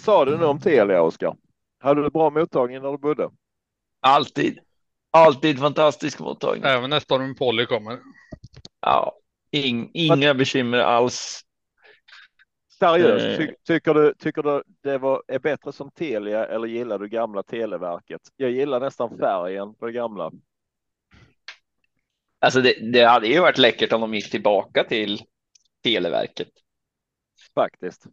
Vad sa du nu om Telia, Oskar? Hade du bra mottagning när du bodde? Alltid. Alltid fantastisk mottagning. Även när Stormen Polly kommer. Ja, ing, inga bekymmer alls. Seriöst, Eh. ty, tycker du, tycker du det var, är bättre som Telia eller gillar du gamla Televerket? Jag gillar nästan färgen på det gamla. Alltså det, det hade ju varit läckert om de gick tillbaka till Televerket. Faktiskt.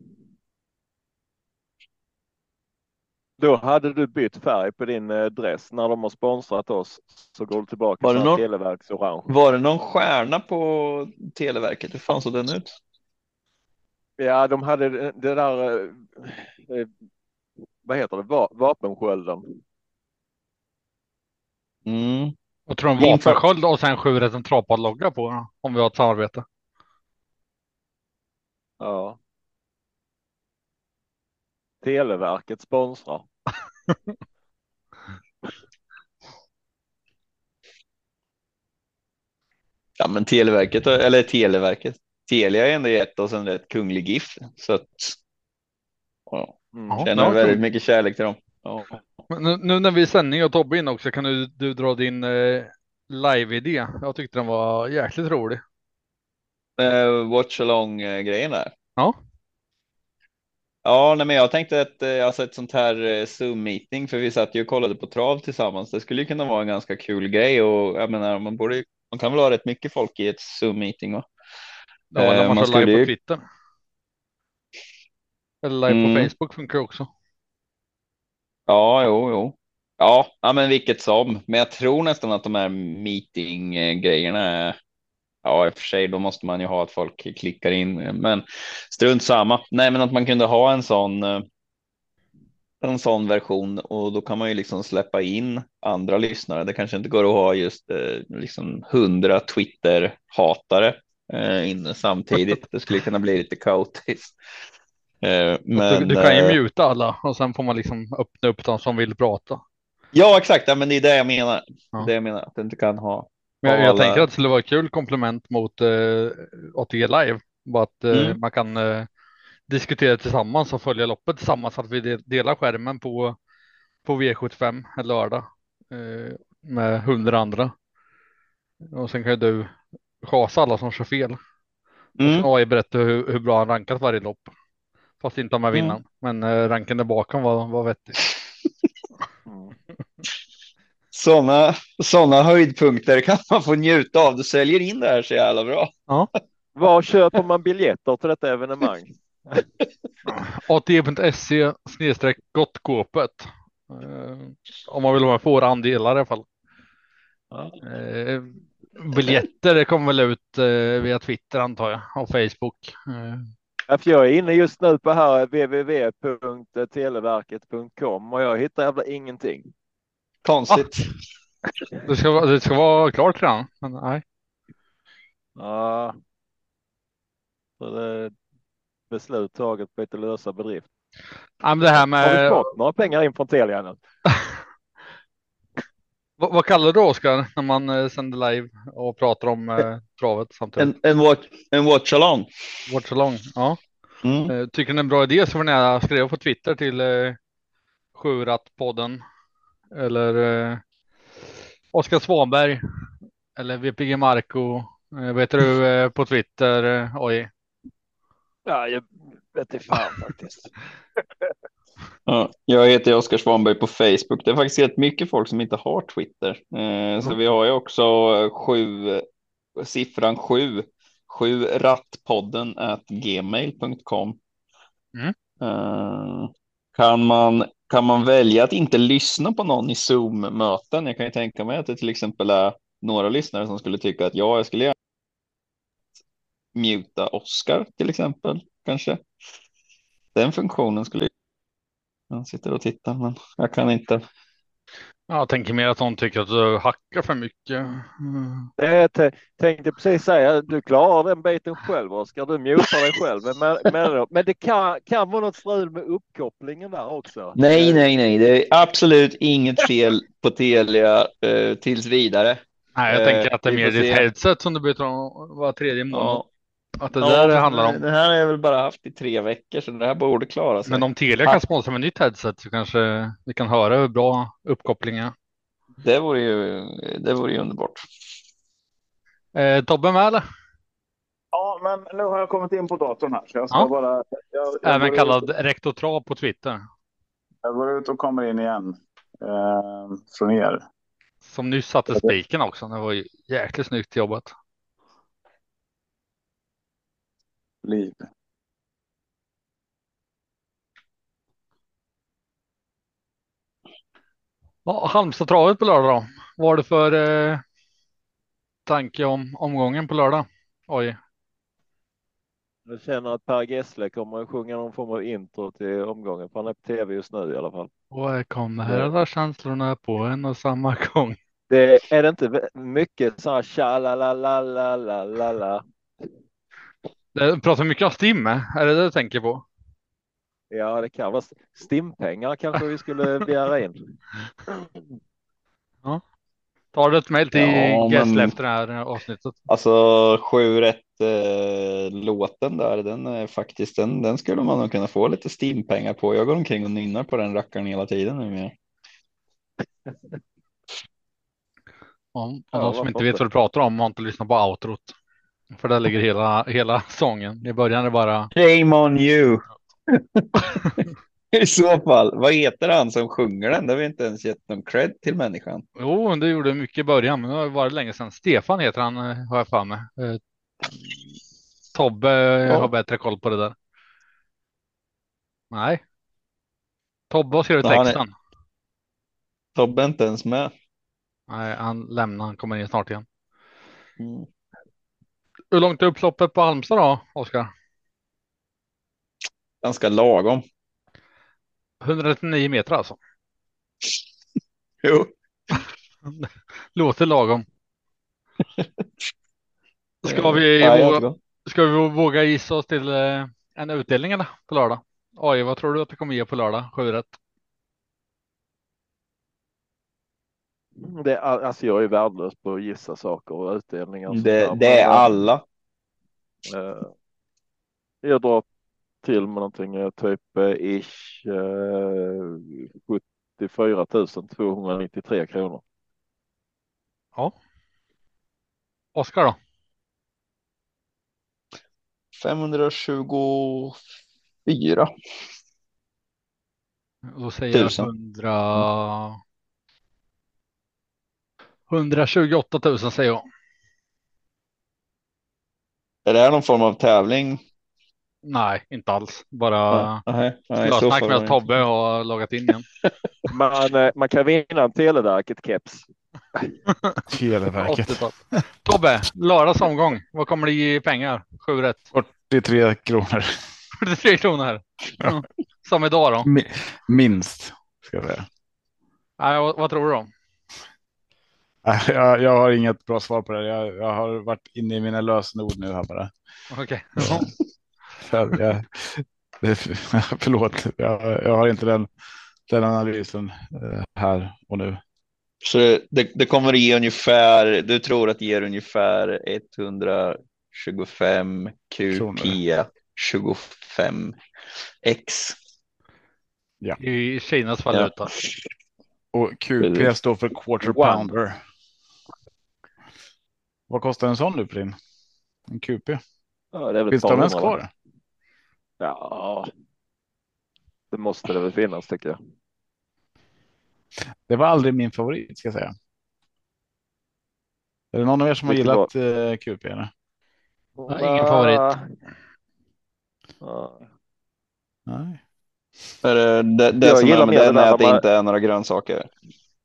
Då hade du bytt färg på din eh, dress när de har sponsrat oss. Så går du tillbaka Var till någon- Televerks orange. Var det någon stjärna på Televerket? Hur fan såg den ut? Ja, de hade det där. eh, eh, vad heter det? Va, vapenskölden. Mm. Jag tror för- vapensköld och sen sju en logga på om vi har ett samarbete. Ja. Televerket sponsrar. Ja, men Televerket, eller Televerket, Telia är ändå gett oss en rätt kunglig GIF. Så att, ja, Mm. Ja. känner ja, väldigt mycket kärlek till dem. Ja. Men nu, nu när vi är i sändning och Tobbe in också kan du, du dra din eh, live-idé. Jag tyckte den var jäkligt rolig. Eh, watch along eh, grejen där. Ja. Ja, nej, men jag tänkte att eh, alltså ett sånt här eh, Zoom meeting, för vi satt ju och kollade på trav tillsammans. Det skulle ju kunna vara en ganska kul grej och jag menar, man borde, man kan väl ha rätt mycket folk i ett Zoom meeting. Och, Ja, Eh, man, man kör live skulle på Twitter. Eller live på Mm. Facebook funkar också. ja, jo, jo. Ja, ja, men vilket som. Men jag tror nästan att de här meeting grejerna är Ja, i och för sig, då måste man ju ha att folk klickar in, men strunt samma. Nej, men att man kunde ha en sån. eh, En sån version och då kan man ju liksom släppa in andra lyssnare. Det kanske inte går att ha just eh, liksom hundra Twitter hatare eh, inne samtidigt. Det skulle kunna bli lite kaotiskt. Eh, du, men, du kan ju eh, muta alla och sen får man liksom öppna upp de som vill prata. Ja, exakt. Ja, men det är det jag menar. Ja. Det jag menar att du inte kan ha. Men jag, jag alla- tänker att det skulle vara ett kul komplement mot eh, ATG Live. Bara att eh, Mm. man kan eh, diskutera tillsammans och följa loppet tillsammans. Så att vi de- delar skärmen på, på V75 en lördag eh, med hundra andra. Och sen kan ju du chasa alla som kör fel. Mm. Och AI berättar hur, hur bra han rankat varje lopp. Fast inte med Mm. vinnaren. Men eh, ranken där bakom var, var vettig. Sådana såna höjdpunkter kan man få njuta av. Du säljer in det här så jävla bra. Var köper man biljetter till detta evenemang? ATG.se snedstreck gottkåpet. Eh, om man vill vara med på våra andelar i alla fall. Eh, biljetter det kommer väl ut eh, via Twitter antar jag och Facebook. Eh, Ja, för jag är inne just nu på här www.televerket.com och jag hittar jävla ingenting. Konstigt. det, ska, vara- det ska vara klart redan. Men nej. Ja. Så det beslut taget på lite lösa bedrift. nej men det här Har vi med fått några pengar in från Telia nu? vad, vad kallar du Oskar när man eh, sänder live och pratar om eh, travet samtidigt? En, en, watch, en watch along. Watch along. Ja. Mm. Eh, Tycker ni det är en bra idé så får ni skriva på Twitter till eh, Sjurat-podden eller eh, Oskar Svanberg eller VPG Marco. Eh, vet du eh, på Twitter? Eh, oj. Ja, jag vet inte fan faktiskt. Ja, jag heter Oskar Svanberg på Facebook. Det är faktiskt rätt mycket folk som inte har Twitter. Eh, så vi har ju också sju, siffran sju, sju rattpodden at gmail.com. Mm. Eh, kan, man, kan man välja att inte lyssna på någon i Zoom-möten? Jag kan ju tänka mig att det till exempel är några lyssnare som skulle tycka att ja, jag skulle gärna muta Oskar till exempel, kanske. Den funktionen skulle han sitter och tittar, men jag kan inte. Jag tänker mer att de tycker att du hackar för mycket. Mm. Jag t- tänkte precis säga, du klarar den biten själv Oskar. Du mutar dig själv. Men, men, men det kan, kan vara något strul med uppkopplingen där också. Nej, nej, nej, det är absolut inget fel på Telia eh, tills vidare. Nej, jag Eh, tänker att det är vi mer ditt se. headset som du byter om var tredje månad. Ja. Att det där det handlar om. Det här har jag väl bara haft i tre veckor så det här borde klara sig. Men om Telia kan sponsra med nytt headset så kanske vi kan höra hur bra uppkopplingen. Det vore ju, det vore ju underbart. Eh, Tobbe med eller? Ja, men nu har jag kommit in på datorn här. Så jag ska Ja. bara, jag, jag Även kallad Ut, rektortrav på Twitter. jag går ut och kommer in igen. Eh, från er. Som nyss satte spiken också. Det var ju jäkligt snyggt jobbat. Liv. Ja, Halmstadtravet på lördag då. Vad har du för eh, tanke om omgången på lördag? Oj, Jag känner att Per Gessle kommer att sjunga någon form av intro till omgången, för han är på tv just nu i alla fall. och här kommer alla känslorna på en och samma gång. Det är det inte mycket så här tja la la la la la la la. Det pratar mycket om Stim, är det det du tänker på? Ja, det kan vara st- stimpengar kanske vi skulle begära in. Tar du ett mejl till Ja, Gessle efter det här avsnittet? Alltså 7 rätt eh, låten där, den är faktiskt den, den skulle man nog kunna få lite Steam-pengar på. Jag går omkring och nynnar på den rackaren hela tiden nu. Om, Ja, om de som inte vet inte? vad du pratar om har inte lyssnat på outrot. För där ligger hela, hela sången. I början är det bara Shame on you! I så fall, vad heter han som sjunger den? Det har vi inte ens gett någon cred till människan. Jo, det gjorde mycket i början, men det har varit länge sedan. Stefan heter han, eh, har jag för mig. Eh, Tobbe eh, har bättre koll på det där. Nej. Tobbe har skrivit Ja, han är- texten. Tobbe är inte ens med. Nej, han lämnar, han kommer in snart igen. Mm. Hur långt är upploppet på Halmstad då, Oskar? Ganska lagom. 199 meter alltså. Jo. Låter lagom. Ska vi, Ja, våga, ska vi våga gissa oss till eh, en utdelning på lördag? Oj, vad tror du att det kommer ge på lördag? Sju rätt. Det är, alltså jag är värdelös på att gissa saker och utdelningar. och Det, det är alla. eh, jag drar till med någonting, eh, typ eh, ish eh, 74 293 kronor. Ja. Oskar då? 524. Då säger jag Tusen. 100... 128 000 säger jag. Är det här någon form av tävling? Nej, inte alls. Bara snack med att. Tobbe har loggat in igen. Man, eh, man kan vinna en Televerket-keps. Televerket. 80-tal. Tobbe, lördags omgång. Vad kommer det ge i pengar? Sju rätt. 43 kronor 43 kronor. Som idag då? Mi- minst. Ska jag säga. Nej, vad, vad tror du då? Jag, jag har inget bra svar på det. Jag, jag har varit inne i mina lösenord nu här bara. Okej. För jag, det, förlåt, jag, jag har inte den, den analysen eh, här och nu. Så det, det, kommer att ge ungefär, du tror att det ger ungefär 125 QP 25 X. I Kinas valuta. Och QP står för quarter pounder. Vad kostar en sån nu din? En QP? Ja, det är väl Finns de ens kvar? Ja, det måste det väl finnas tycker jag. Det var aldrig min favorit ska jag säga. Är det någon av er som har gillat eh, QP? Eller? Ja, ingen favorit. Ja. Nej. Är det, det, Jag som gillar är med den är att det inte är några grönsaker.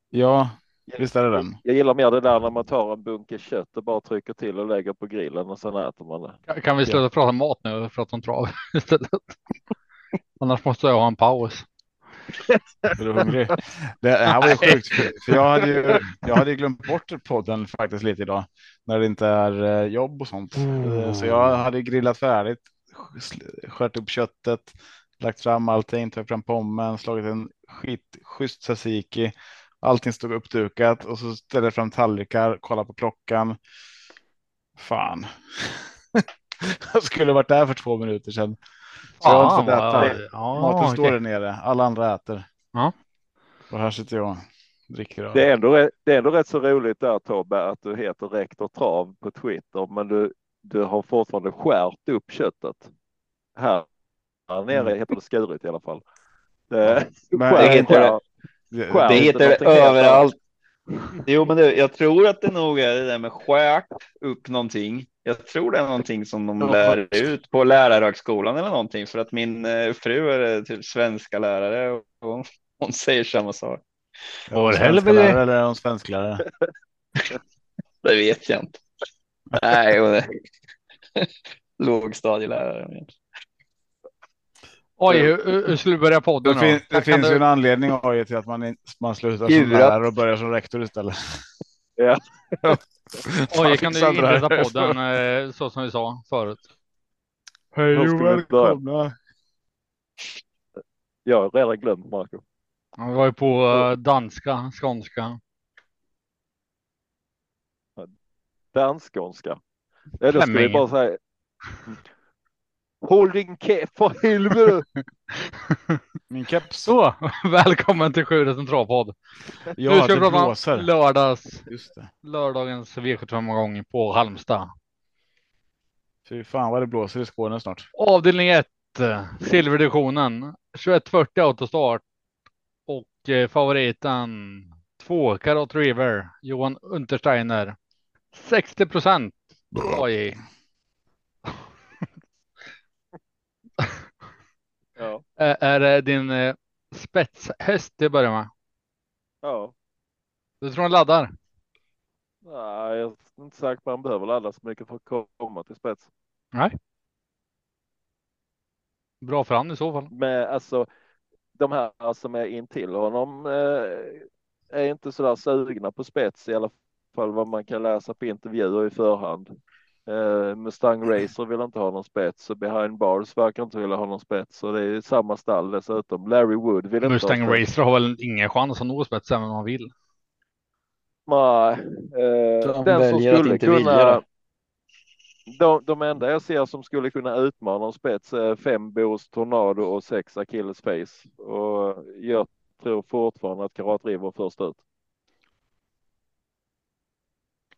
Ja, visst är det den. Jag gillar mer det där när man tar en bunke kött och bara trycker till och lägger på grillen och sen äter man det. Kan- Kan vi sluta prata mat nu och prata om trav istället? Annars måste jag ha en paus. Är du hungrig? Det här var ju sjukt. För, jag hade ju jag hade ju glömt bort podden faktiskt lite idag. När det inte är eh, jobb och sånt. Eh, Så jag hade grillat färdigt. Skört upp köttet. Lagt fram allting. Tagit fram pommen. Slagit en skitschysst tzatziki. Allting stod uppdukat. Och så ställde jag fram tallrikar. Kolla på klockan. Fan. Jag skulle varit där för två minuter sedan. Så jag har inte fått Fan, äta. vad- ja, Maten står där nere. Alla andra äter. Ja. Och här sitter jag dricker. Det är, ändå, rätt- det är ändå rätt så roligt där Tobbe att du heter Rektor Trav på Twitter men du, du har fortfarande skärt upp köttet. Här, här nere Mm. heter det skurit i alla fall. Det, Men- Det heter- skär- Det- Det heter annat. överallt. Jo, men det, jag tror att det nog är det där med skärt upp någonting. Jag tror det är någonting som de lär ut på lärarhögskolan eller någonting för att min eh, fru är typ svenska lärare och hon, hon säger samma sak. Är hon Åh, svenska helvete. lärare eller är hon svensklärare? Det vet jag inte. Nej, hon är lågstadielärare. Oj, hur, hur skulle vi börja podden Det, fin, det finns du- ju en anledning AI till att man, in, man slutar som lärare och börjar som rektor istället. Ja. Oj, kan du inleda podden eh, så som vi sa förut? Hej och välkomna. Jag har redan glömt Marco. Vi var ju på eh, danska, skånska. Danskånska. Ja, då vi Fleming. bara säga. Håll din käft för helvete! Min keps. Så, välkommen till Sjuret centralpodd. Ja, nu ska det vi prata blåser. lördags, Just det. lördagens V75-gång på Halmstad. Fy fan vad det blåser i Skåne snart. Avdelning 1, silverdivisionen, 2140 autostart och eh, favoriten 2, Carrot River, Johan Untersteiner. 60 procent. Ja, är, det din eh, spetshäst det börjar med? ja. Du tror han laddar? Nej, jag är inte säker på att man behöver ladda så mycket för att komma till spets. Nej. Bra för han i så fall. Men alltså, de här som är intill honom eh, är inte så där sugna på spets i alla fall vad man kan läsa på intervjuer i förhand. Eh, Mustang Racer vill inte ha någon spets och Behind Bars verkar inte vilja ha någon spets och det är samma stall dessutom. Larry Wood vill inte Mustang ha spets. Racer har väl ingen chans att nå spets även om han vill. Nej, eh, De den som skulle inte vilja kunna. De, de enda jag ser som skulle kunna utmana om spets är fem Bos Tornado och sex Achilles Face. Och jag tror fortfarande att Karat River först ut.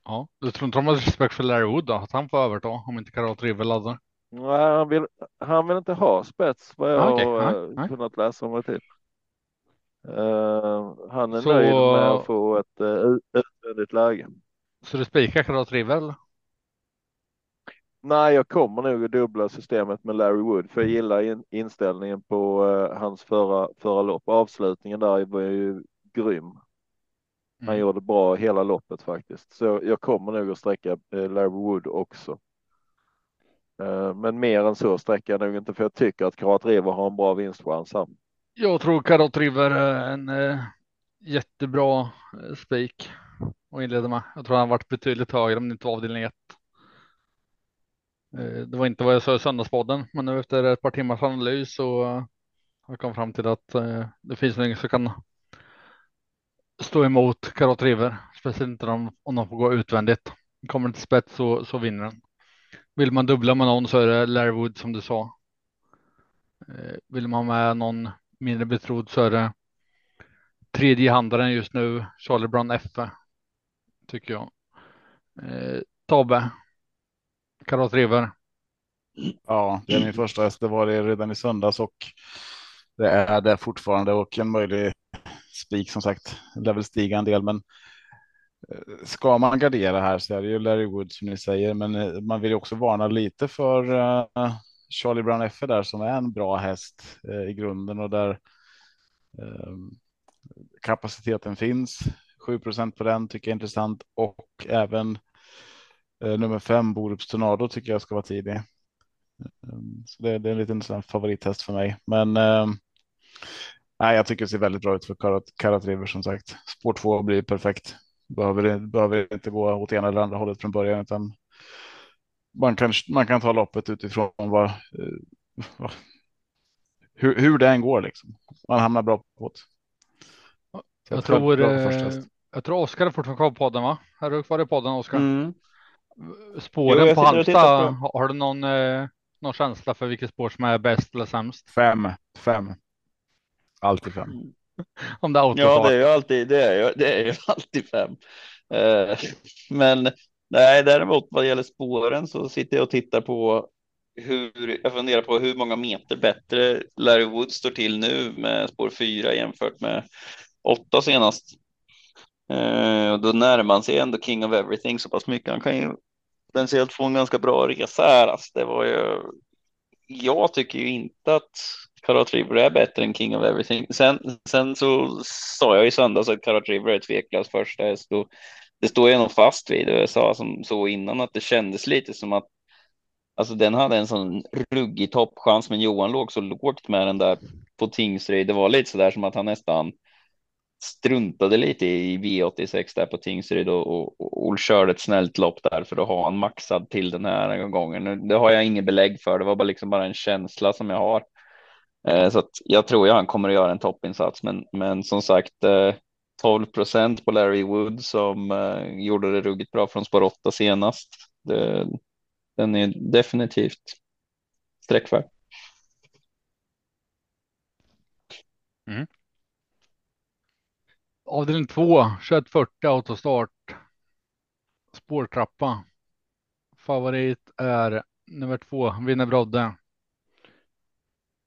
Ja, du tror inte de har respekt för Larry Wood då? Att han får överta om inte Karat River laddar? Nej, han vill, han vill inte ha spets vad jag Ah, okej. har Nej, eh, nej. kunnat läsa mig till. Eh, han är Så- nöjd med att få ett uh, utvändigt läge. Så du spikar Karat River eller? Nej, jag kommer nog att dubbla systemet med Larry Wood för jag gillar in, inställningen på eh, hans förra, förra lopp. Avslutningen där var ju grym. Han Mm. gjorde bra hela loppet faktiskt. Så jag kommer nog att sträcka eh, Larry Wood också. Eh, men mer än så sträcker jag nog inte för jag tycker att Karat River har en bra vinstchans här. Jag tror Karat River är en eh, jättebra spik att inleda med. Jag tror han varit betydligt högre om det inte var avdelning 1. Eh, det var inte vad jag sa i söndagspodden, men nu efter ett par timmars analys så har jag kommit fram till att det finns ingen som kan stå emot Karat River, speciellt inte om, om de får gå utvändigt. Kommer det till spets så, så vinner den. Vill man dubbla med någon så är det Larry Wood som du sa. Eh, vill man med någon mindre betrodd så är det tredje handlaren just nu, Charlie Brown F. Tycker jag. Eh, Tobbe. Karat River. Ja, det är min första häst. Det var det redan i söndags och det är det fortfarande och en möjlig spik som sagt. Det lär väl stiga en del, men eh, ska man gardera här så är det ju Larry Wood som ni säger, men eh, man vill ju också varna lite för eh, Charlie Brown F där som är en bra häst i grunden och där ehm, kapaciteten finns. 7% på den tycker jag är intressant och även nummer fem Borups Tornado tycker jag ska vara tidig. Ehm, så det, är en liten sån favorithäst för mig. Men ehm, nej, jag tycker det ser väldigt bra ut för Karat, Karat River som sagt. Spår 2 blir perfekt. Behöver, behöver inte gå åt ena eller andra hållet från början utan man kan, man kan ta loppet utifrån vad, eh, vad hur, hur det än går liksom. Man hamnar bra på det. Jag väldigt tror, eh, jag tror Oskar är fortfarande kvar på podden va? Är du kvar i podden Oskar? Mm. Spåren Jo, jag på Halmstad, har du någon, eh, någon känsla för vilket spår som är bäst eller sämst? Fem, fem. Alltid fem. Om det är Ja, det är ju alltid, det är ju, det är ju alltid fem. Eh, men nej, däremot vad gäller spåren så sitter jag och tittar på hur, jag funderar på hur många meter bättre Larry Wood står till nu med spår fyra jämfört med åtta senast. Eh, och då närmar man sig ändå King of Everything så pass mycket. Han kan ju potentiellt få en ganska bra resa här. Alltså, det var ju, jag tycker ju inte att Karat River är bättre än King of Everything. Sen, sen så sa jag i söndags att Karat River är tveklöst första häst och det står jag nog fast vid. Och jag sa som så innan att det kändes lite som att alltså den hade en sån ruggig toppchans, men Johan låg så lågt med den där på Tingsryd. Det var lite så där som att han nästan struntade lite i V86 där på Tingsryd och, och, och, och körde ett snällt lopp där för att ha han maxad till den här gången. Det har jag inget belägg för. Det var bara liksom bara en känsla som jag har. Eh, så att jag tror att han kommer att göra en toppinsats, men, men som sagt eh, 12 procent på Larry Wood som eh, gjorde det ruggigt bra från spår 8 senast. Det, den är definitivt sträckvärd. Mm. Avdelning 2, 2140 autostart. Spårtrappa. Favorit är nummer två, Vinner Brodde.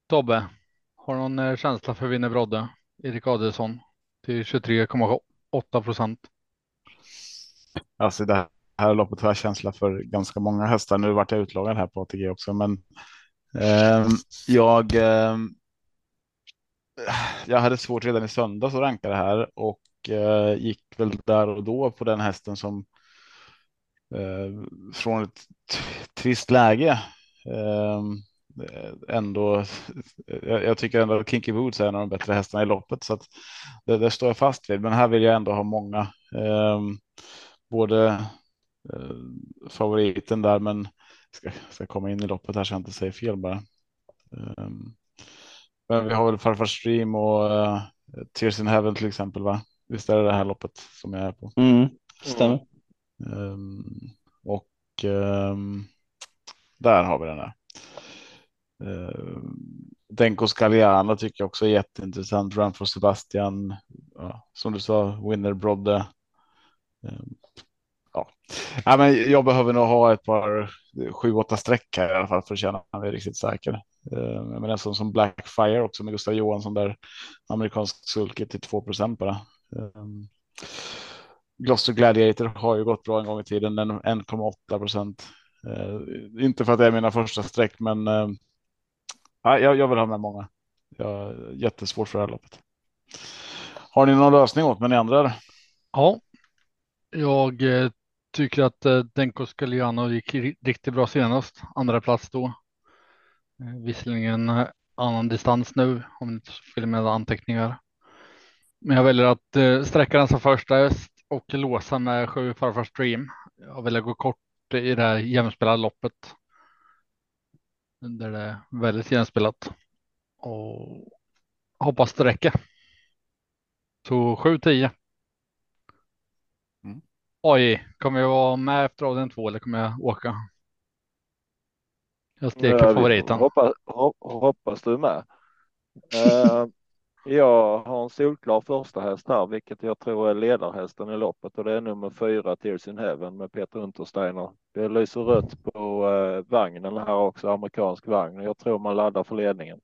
Tobbe, har du någon eh, känsla för Winner Brodde? Erik Adelsson till 23,8 procent. Alltså det här loppet har jag känsla för ganska många hästar. Nu vart jag utlagad här på ATG också, men eh, jag. Eh, jag hade svårt redan i söndags att ranka det här och eh, gick väl där och då på den hästen som eh, från ett trist läge eh, ändå. Jag, jag tycker ändå att Kinky Boots är en av de bättre hästarna i loppet så att det, det står jag fast vid. Men här vill jag ändå ha många. ehm, både eh, favoriten där, men ska, ska komma in i loppet här så jag inte säger fel bara. Ehm, men vi har väl Farfar Stream och uh, Tears in Heaven till exempel, va? Visst är det det här loppet som jag är på? Mm, stämmer. Ehm, och ehm, där har vi den där. Uh, Denko Scaliana tycker jag också är jätteintressant. Run for Sebastian, ja, som du sa, Winner Brodde. Ehm, ja. ja, men jag behöver nog ha ett par sju, åtta streck här i alla fall för att känna mig riktigt säker. Ehm, Men en sån som Blackfire också med Gustav Johansson där amerikansk sulke till 2 procent bara. Ehm, Gloucester Gladiator har ju gått bra en gång i tiden, den 1,8 procent. Eh, inte för att det är mina första streck, men eh, ja, jag, jag vill ha med många. Jag, jättesvårt för det här loppet. Har ni någon lösning åt mig ni andra? Ja, jag eh, tycker att eh, Denko Scaliano gick riktigt bra senast. Andra plats då. Eh, visserligen annan distans nu om ni inte följer med anteckningar. Men jag väljer att eh, sträcka den som första häst och låsa med sju farfars stream. Jag väljer att gå kort i det här jämspelade loppet. Där det är väldigt jämspelat. Och hoppas det räcker. Så 7-10. Mm. Oj, kommer jag vara med efter avdelning två eller kommer jag åka? Jag steker favoriten. Hoppas, hop- hoppas du är med. Jag har en solklar första häst här, vilket jag tror är ledarhästen i loppet och det är nummer fyra Tears in Heaven med Peter Untersteiner. Det lyser rött på eh, vagnen här också, amerikansk vagn. Jag tror man laddar för ledningen.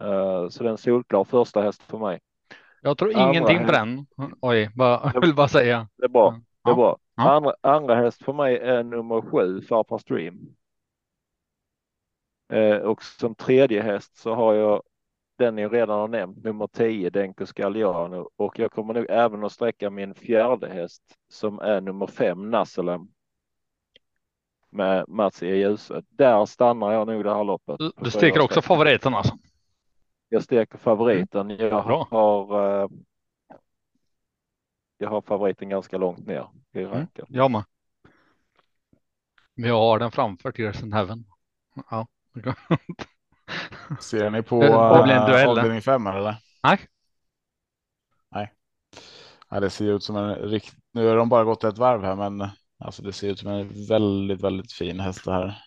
Eh, så det är en solklar första häst för mig. Jag tror Andra ingenting på häst. den. Oj, bara, jag vill bara säga. Det är bra. Det är bra. Ja. Andra, andra häst för mig är nummer sju, Farfar Stream. Eh, och som tredje häst så har jag den jag redan har nämnt, nummer 10, Denko Scagliano. Och jag kommer nog även att sträcka min fjärde häst som är nummer 5, Nasselem. Med Mats E. Djuse. Där stannar jag nog det här loppet. Du, steker också favoriten alltså. Jag steker favoriten. Jag Bra. har eh, jag har favoriten ganska långt ner i ranken. Jag med. Men jag har den framför Tears in Heaven. Ja. Ser ni på duell, avdelning 5 eller? Nej. Nej. Ja, det ser ut som en rikt... Nu har de bara gått ett varv här, men Alltså det ser ut som en väldigt, väldigt fin häst det här.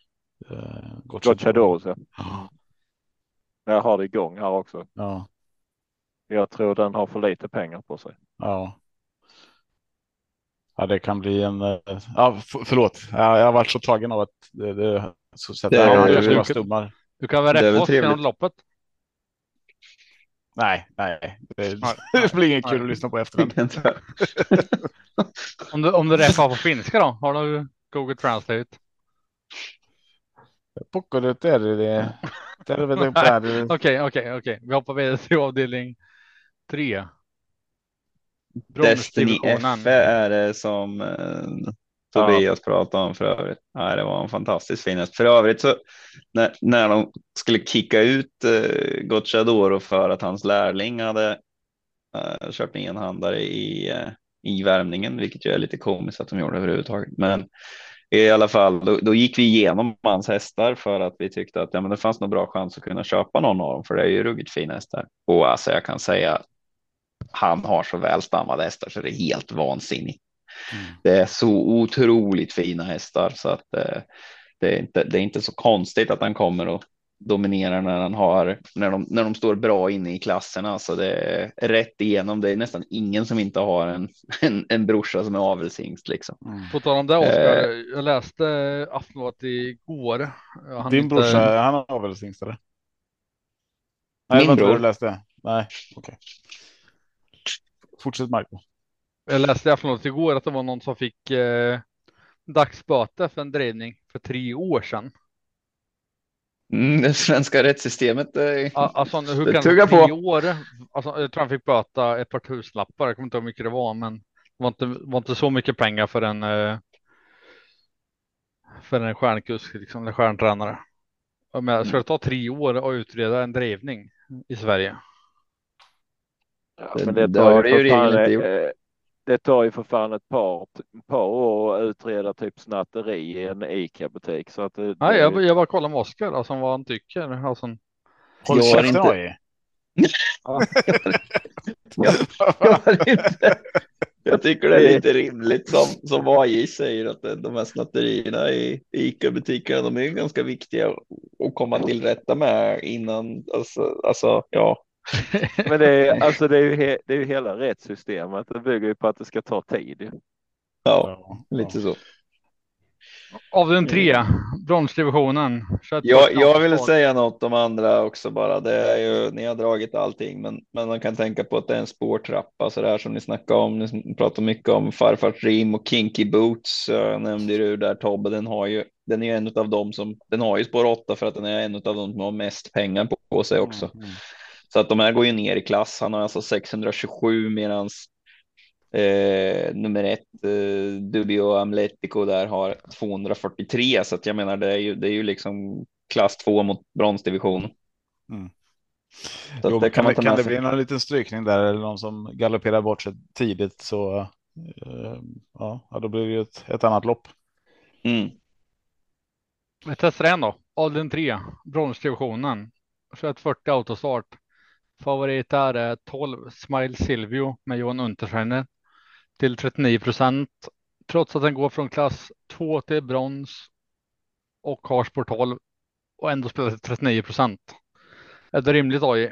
Eh, Gocciador. Ja. Ja. Jag har det igång här också. Ja, Jag tror den har för lite pengar på sig. ja. Ja, det kan bli en. eh, Ja, förlåt. Jag, har varit så tagen av att det, det så sätter jag kanske det- stummar. Du kan väl Det är rätta oss genom loppet? Nej, nej, det, det blir inget kul att lyssna på efterhand. Om du, om du räppar på finska då? Har du Google Translate? Poco de terre, terve de terre. Okej, okej, okej. Vi hoppar vidare till avdelning tre. Destiny. F är det som Tobias pratade om för övrigt. Nej, det var en fantastiskt fin häst. För övrigt så när, när de skulle kicka ut eh, Gocciadoro för att hans lärling hade eh, kört en enhandare i, eh, i värmningen, vilket ju är lite komiskt att de gjorde överhuvudtaget. Men i alla fall, då, då gick vi igenom hans hästar för att vi tyckte att ja, men det fanns nog bra chans att kunna köpa någon av dem, för det är ju ruggigt fina hästar. Och alltså jag kan säga han har så väl stammade hästar så det är helt vansinnigt. Mm. Det är så otroligt fina hästar så att eh, det, är inte, det är inte så konstigt att han kommer och dominerar när han har när de, när de står bra inne i klasserna. Så det är rätt igenom. Det är nästan ingen som inte har en, en, en brorsa som är avelshingst liksom. Mm. På tal om det Oskar, jag läste Aftonbladet igår. Hann Din inte- brorsa, han har väl hingst eller? Nej, Min bror. du läste. Nej, okej. Fortsätt Marco. Jag läste i Aftonbladet igår att det var någon som fick eh, dagsböter för en drivning för tre år sedan. Mm, det svenska rättssystemet. Eh, Alltså hur Det kan tuggar tre på. år? Alltså, jag tror han fick böta ett par tusenlappar. Jag kommer inte ihåg hur mycket det var, men det var inte, var inte så mycket pengar för en. Eh, för en stjärnkusk, liksom en stjärntränare. Men ska det ta tre år att utreda en drivning i Sverige? Ja, Det- men det det tar har det ju fan, inte gjort. Det tar ju för fan ett par, ett par år att utreda typ snatteri i en ICA-butik. Så att det, Nej, det, jag, jag bara kollar med Oskar, alltså vad han tycker. Alltså, Håll käften inte- Oj. Jag, jag, inte, jag tycker det är lite rimligt som, som AJ säger att de här snatterierna i ICA-butikerna, de är ju ganska viktiga att- att komma till rätta med innan, alltså, alltså ja. Men det är, alltså det är, ju he, det är ju hela rättssystemet. Det bygger ju på att det ska ta tid. Ja, Ja, lite så. avdelning tre, bronsdivisionen. 21 Jag, jag ville säga något om andra också bara. Det är ju, ni har dragit allting, men, men man kan tänka på att det är en spårtrappa så där som ni snackade om. Ni pratar mycket om farfars rim och kinky boots. Jag nämnde du där Tobbe. Den har ju, den är ju en av dem som, den har ju spår 8 för att den är en av dem som har mest pengar på, på sig också. Mm, mm. Så att de här går ju ner i klass. Han har alltså 627 medans eh, nummer ett eh, Dubio Amletico där har 243. Så att jag menar det är ju, det är ju liksom klass 2 mot bronsdivision. Mm. Jo, det kan kan med det bli någon liten strykning där eller någon som galopperar bort sig tidigt så eh, ja, ja, då blir det ju ett, ett annat lopp. Mm. Vi testar en då. Avdelning 3, bronsdivisionen. 2140 autostart. Favorit är eh, 12 Smile Silvio med Johan Untersteiner till 39 procent. Trots att den går från klass 2 till brons och har spår 12 och ändå spelar till 39 procent. Är det rimligt AJ?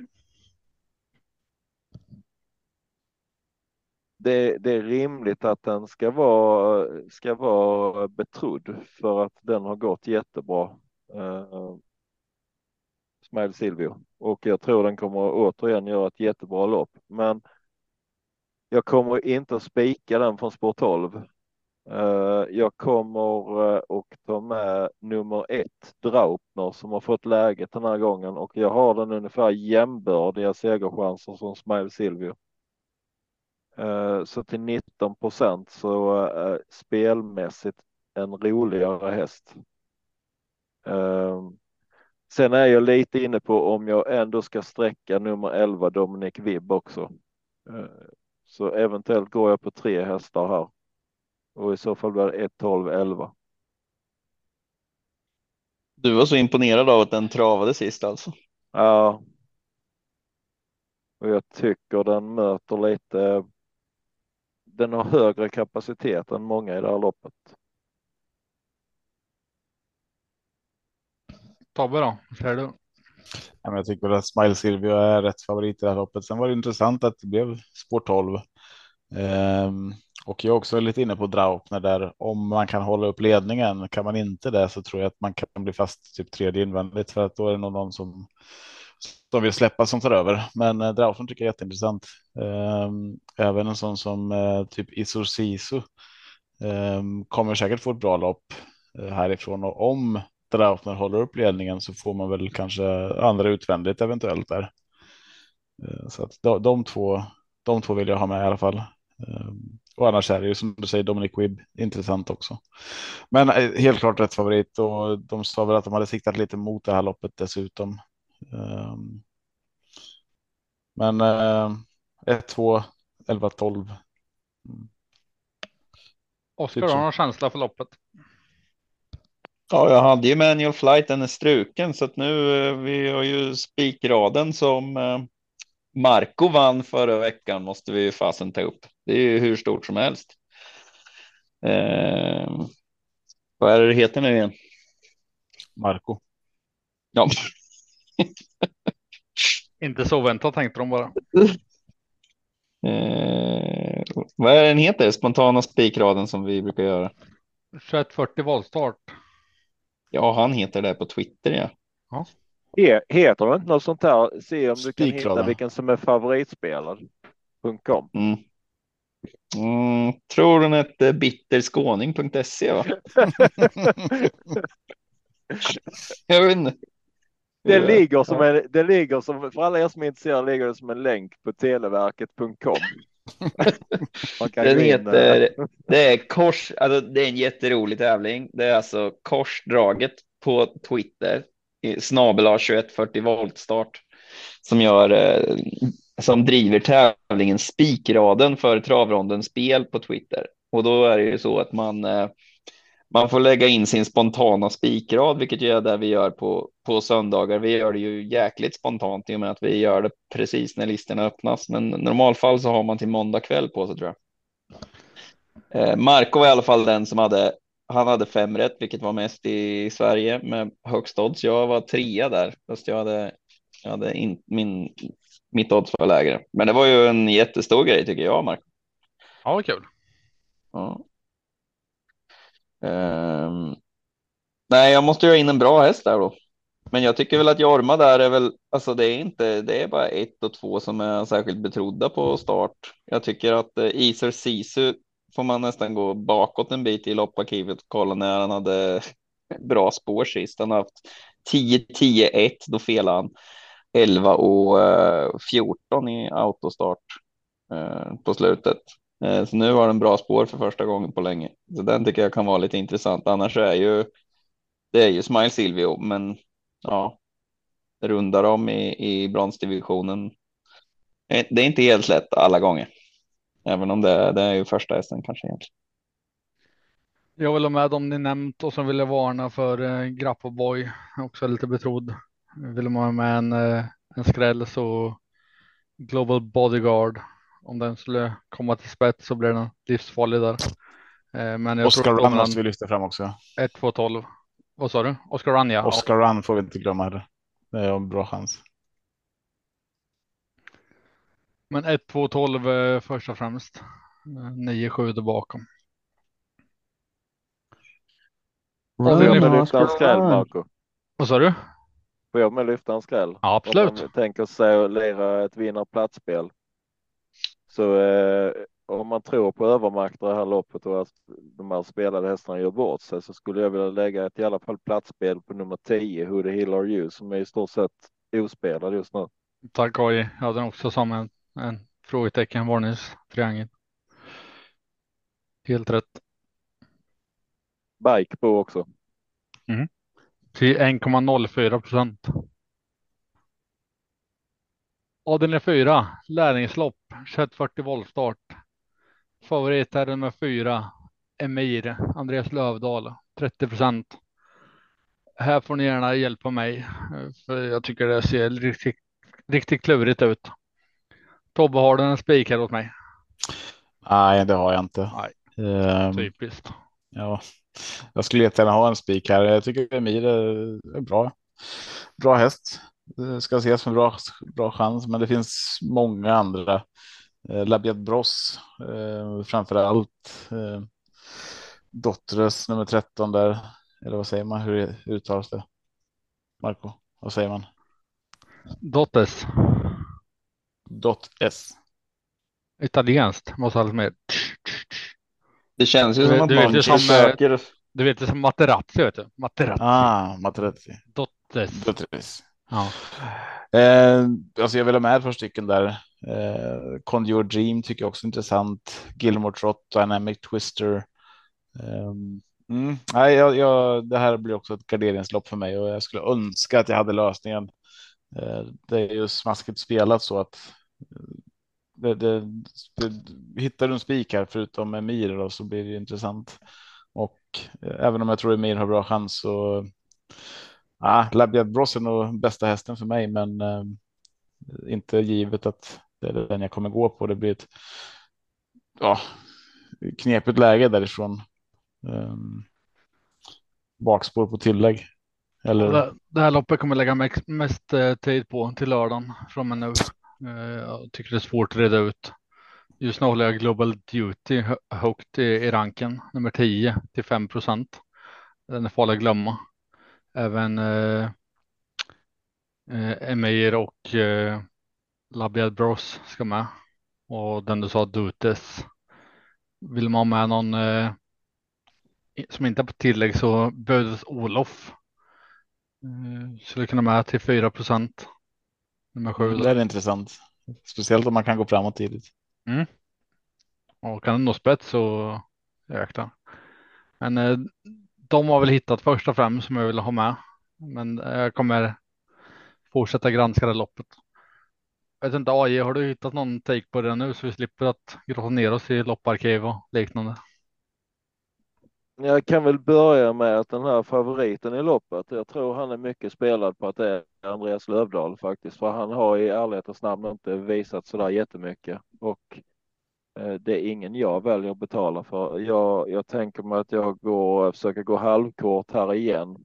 Det, det är rimligt att den ska vara, ska vara betrodd för att den har gått jättebra. Eh, Ismail Silvio och jag tror den kommer återigen göra ett jättebra lopp. Men jag kommer inte att spika den från spår 12. Eh, jag kommer och att ta med nummer ett Draupner som har fått läget den här gången och jag har den ungefär jämbördiga segerchanser som Smile Silvio. Eh, så till 19 procent så spelmässigt en roligare häst sen är jag lite inne på om jag ändå ska sträcka nummer 11 Dominic Vibb också. Uh, så eventuellt går jag på tre hästar här. Och i så fall blir det 1, 12, 11. Du var så imponerad av att den travade sist alltså. Ja. Och jag tycker den möter lite. Den har högre kapacitet än många i det här loppet. Tobbe då? Vad säger du? Ja, jag tycker att Smile Silvio är rätt favorit i det här loppet. Sen var det intressant att det blev spår 12. Ehm, och jag är också lite inne på Draupner där. Om man kan hålla upp ledningen, kan man inte det så tror jag att man kan bli fast typ tredje invändigt för att då är det nog någon som som vill släppa som tar över. Men eh, Draupner tycker jag är jätteintressant. Ehm, även en sån som eh, typ Isor Sisu ehm, kommer säkert få ett bra lopp eh, härifrån och om Draupner håller upp ledningen så får man väl kanske andra utvändigt eventuellt där. Eh, Så att de, de två, de två vill jag ha med i alla fall. Ehm, Och annars är det ju som du säger Dominic Wibb intressant också. Men eh, helt klart rätt favorit och de sa väl att de hade siktat lite mot det här loppet dessutom. Ehm, Men 1, 2, 11, 12. Oskar, Typ har någon känsla för loppet? Ja, jag hade ju manual flight, den är struken så att nu eh, vi har ju spikraden som eh, Marco vann förra veckan måste vi ju fasen ta upp. Det är ju hur stort som helst. Eh, vad är det det heter nu igen? Marco. Ja, Inte så väntat tänkte de bara. eh, vad är den heter? Spontana spikraden som vi brukar göra. 2140 voltstart. Ja, han heter det på Twitter. Ja. He- Heter det inte något sånt här? Se om du kan hitta Spikrad, ja. vilken som är favoritspelad. .com. Mm. Mm, tror den hette bitterskåning.se va? Jag vet inte. Det ligger som en, det ligger som, för alla er som är intresserade ligger det som en länk på televerket.com. Den heter, det är kors, alltså det är en jätterolig tävling. Det är alltså korsdraget på Twitter, snabel 2140 volt start, som gör, eh, som driver tävlingen spikraden för travronden spel på Twitter. Och då är det ju så att man, eh, man får lägga in sin spontana spikrad, vilket är det vi gör på, på söndagar. Vi gör det ju jäkligt spontant i och med att vi gör det precis när listorna öppnas. Men i normalfall så har man till måndag kväll på sig tror jag. Eh, Marco var i alla fall den som hade, han hade fem rätt, vilket var mest i Sverige med högst odds. Jag var trea där, fast jag hade, jag hade in, min, mitt odds var lägre. Men det var ju en jättestor grej tycker jag, Marco. Ja, kul. Ja. Ehm, nej, jag måste ju ha in en bra häst där då. Men jag tycker väl att Jorma där är väl, alltså det är inte, det är bara ett och två som är särskilt betrodda på start. Jag tycker att eh, Iser Sisu får man nästan gå bakåt en bit i lopparkivet och kolla när han hade bra spår sist. Han har haft 10, 10, 1, då felade han 11 och eh, 14 i autostart eh, på slutet. Eh, så nu har den bra spår för första gången på länge. Så den tycker jag kan vara lite intressant. Annars är ju det är ju Smile Silvio, men ja, rundar om i, i bronsdivisionen. Eh, det är inte helt lätt alla gånger. Även om det, det är ju första hästen kanske egentligen. Jag vill ha med dem ni nämnt och som vill jag varna för eh, Grappa Boy. Också lite betrodd. Vill man ha med en, eh, en skräll så Global Bodyguard. Om den skulle komma till spets så blir den livsfarlig där. Eh, men jag Oscar tror Run att måste vi lyfta fram också. 1, 2, 12. Vad sa du? Oscar Run ja. Oscar Run får vi inte glömma heller. Det är en bra chans. Men 1, 2, 12 eh, först och främst. Eh, 9, 7 där bakom. Får jag med lyfta en skräll Marco? Vad sa du? Får jag med lyfta en skräll? Ja, Om absolut. man tänker sig att lira ett vinnarplatsspel. Så eh, om man tror på övermakt det här loppet och att de här spelade hästarna gör bort sig så skulle jag vilja lägga ett i alla fall platsspel på nummer 10, Who the Hill Are You, som är i stort sett ospelad just nu. Tack Aj. Jag hade den också som en, en frågetecken varningstriangel. Helt rätt. Bike på också. Till 1,04 procent. Avdelning 4, lärlingslopp, 2140 voltstart. Favorit är nummer 4, Emir, Andreas Lövdahl, 30 procent. Här får ni gärna hjälpa mig, eh, för jag tycker det ser riktigt, riktigt klurigt ut. Tobbe, har du en spik här åt mig? Nej, det har jag inte. Nej. Ehm, Typiskt. ja, jag skulle jättegärna ha en spik här. Jag tycker Emir är bra. bra häst. Det ska ses som bra, bra chans, men det finns många andra. Eh, Labiat Bross eh, framför allt. Eh, Dottres nummer 13 där. Eller vad säger man? Hur uttalas det? Marco, vad säger man? Dottes. Dot S. Italienskt måste ha lite mer. Det känns ju som att du vet man eh, försöker. Du vet det är som Materazzi vet du. Materazzi. Ah, Materazzi. Dottes. Dotres. Ja. Eh, alltså jag vill ha med ett par stycken där. Eh, Conjure Dream tycker jag också är intressant. Gilmore Trot, Dynamic Twister. Eh, mm, nej, jag, jag, det här blir också ett garderingslopp för mig och jag skulle önska att jag hade lösningen. Eh, det är ju smaskigt spelat så att eh, det, det, det, hittar du en spik här förutom Emir då, så blir det intressant. Och eh, även om jag tror Emir har bra chans så Ah, Labiat Bros är nog bästa hästen för mig, men eh, inte givet att det är den jag kommer gå på. Det blir ett ja, knepigt läge därifrån. Eh, bakspår på tillägg. Eller Det, det här loppet kommer lägga mest eh, tid på till lördagen från och med nu. Eh, Jag tycker det är svårt att reda ut. Just nu håller jag Global Duty högt i, i ranken, nummer 10 till 5 procent. Den är farlig att glömma. Även eh, eh, Emir och eh, Labiad Bros ska med. Och den du sa Dutes. Vill man ha med någon eh, som inte är på tillägg så Bödes Olof. Eh, skulle kunna med till 4 procent. Nummer sju. det är intressant. Speciellt om man kan gå framåt tidigt. Och kan den nå spets så jäklar. Men eh, de har väl hittat först och främst som jag vill ha med. Men jag kommer fortsätta granska det loppet. Jag vet inte AJ, har du hittat någon take på det nu så vi slipper att grotta ner oss i lopparkiv och liknande? Jag kan väl börja med att den här favoriten i loppet, jag tror han är mycket spelad på att det är Andreas Lövdahl faktiskt, för han har i ärlighetens namn inte visat sådär jättemycket och det är ingen jag väljer att betala för. Jag, jag tänker mig att jag går, försöker gå halvkort här igen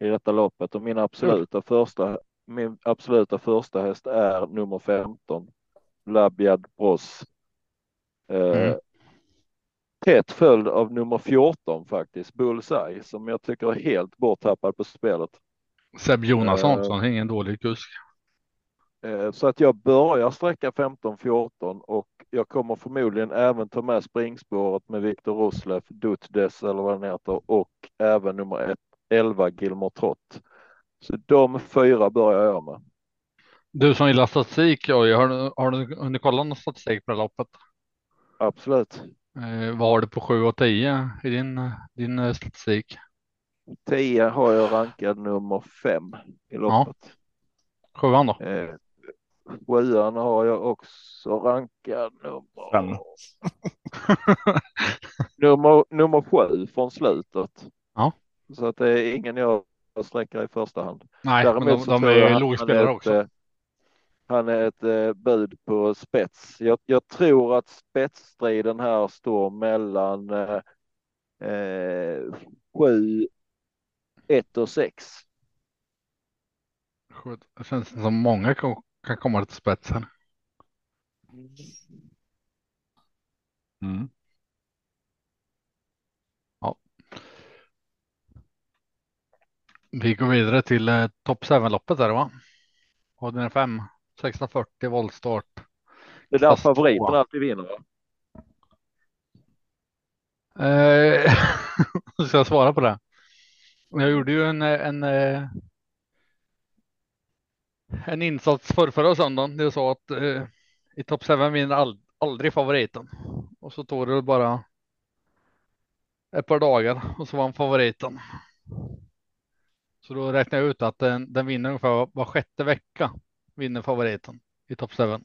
i detta loppet och min absoluta första, min absoluta första häst är nummer 15, Labiad Bros. Eh, Mm. Tätt följd av nummer 14 faktiskt, Bullseye, som jag tycker är helt borttappad på spelet. Seb Jonasson, Eh. ingen dålig kusk. Eh, Så att jag börjar sträcka 15-14 och jag kommer förmodligen även ta med springspåret med Viktor Roslev, Dutdes eller vad den heter och även nummer ett, 11 Gilmore Trott. Så de fyra börjar jag med. Du som gillar statistik, har du, har du hunnit kolla någon statistik på det loppet? Absolut. Eh, vad har du på 7 och 10 i din, din eh, statistik? 10 har jag rankad nummer 5 i loppet. Sjuan då? Eh, Sjuan har jag också rankad nummer Fem. nummer, nummer sju från slutet. Ja. Så att det är ingen jag sträcker i första hand. Nej, men de, de är ju han- lågspelare är ett, också. eh, Han är ett eh, bud på spets. Jag, jag tror att spetsstriden här står mellan eh, eh, sju, ett och sex. Det känns som många kan, komma till spets här. Mm. Vi går vidare till eh, topp 7-loppet där va? Och den är 5, 640 voltstart. Det är där Fast favoriten alltid vinner. va? Eh, ska jag svara på det? Jag gjorde ju en, eh, en, eh, en insats för förra söndagen. Det sa att eh, i topp 7 vinner all, aldrig favoriten. Och så tog det bara ett par dagar och så vann favoriten. Så då räknar jag ut att den, den vinner ungefär var, sjätte vecka vinner favoriten i topp 7.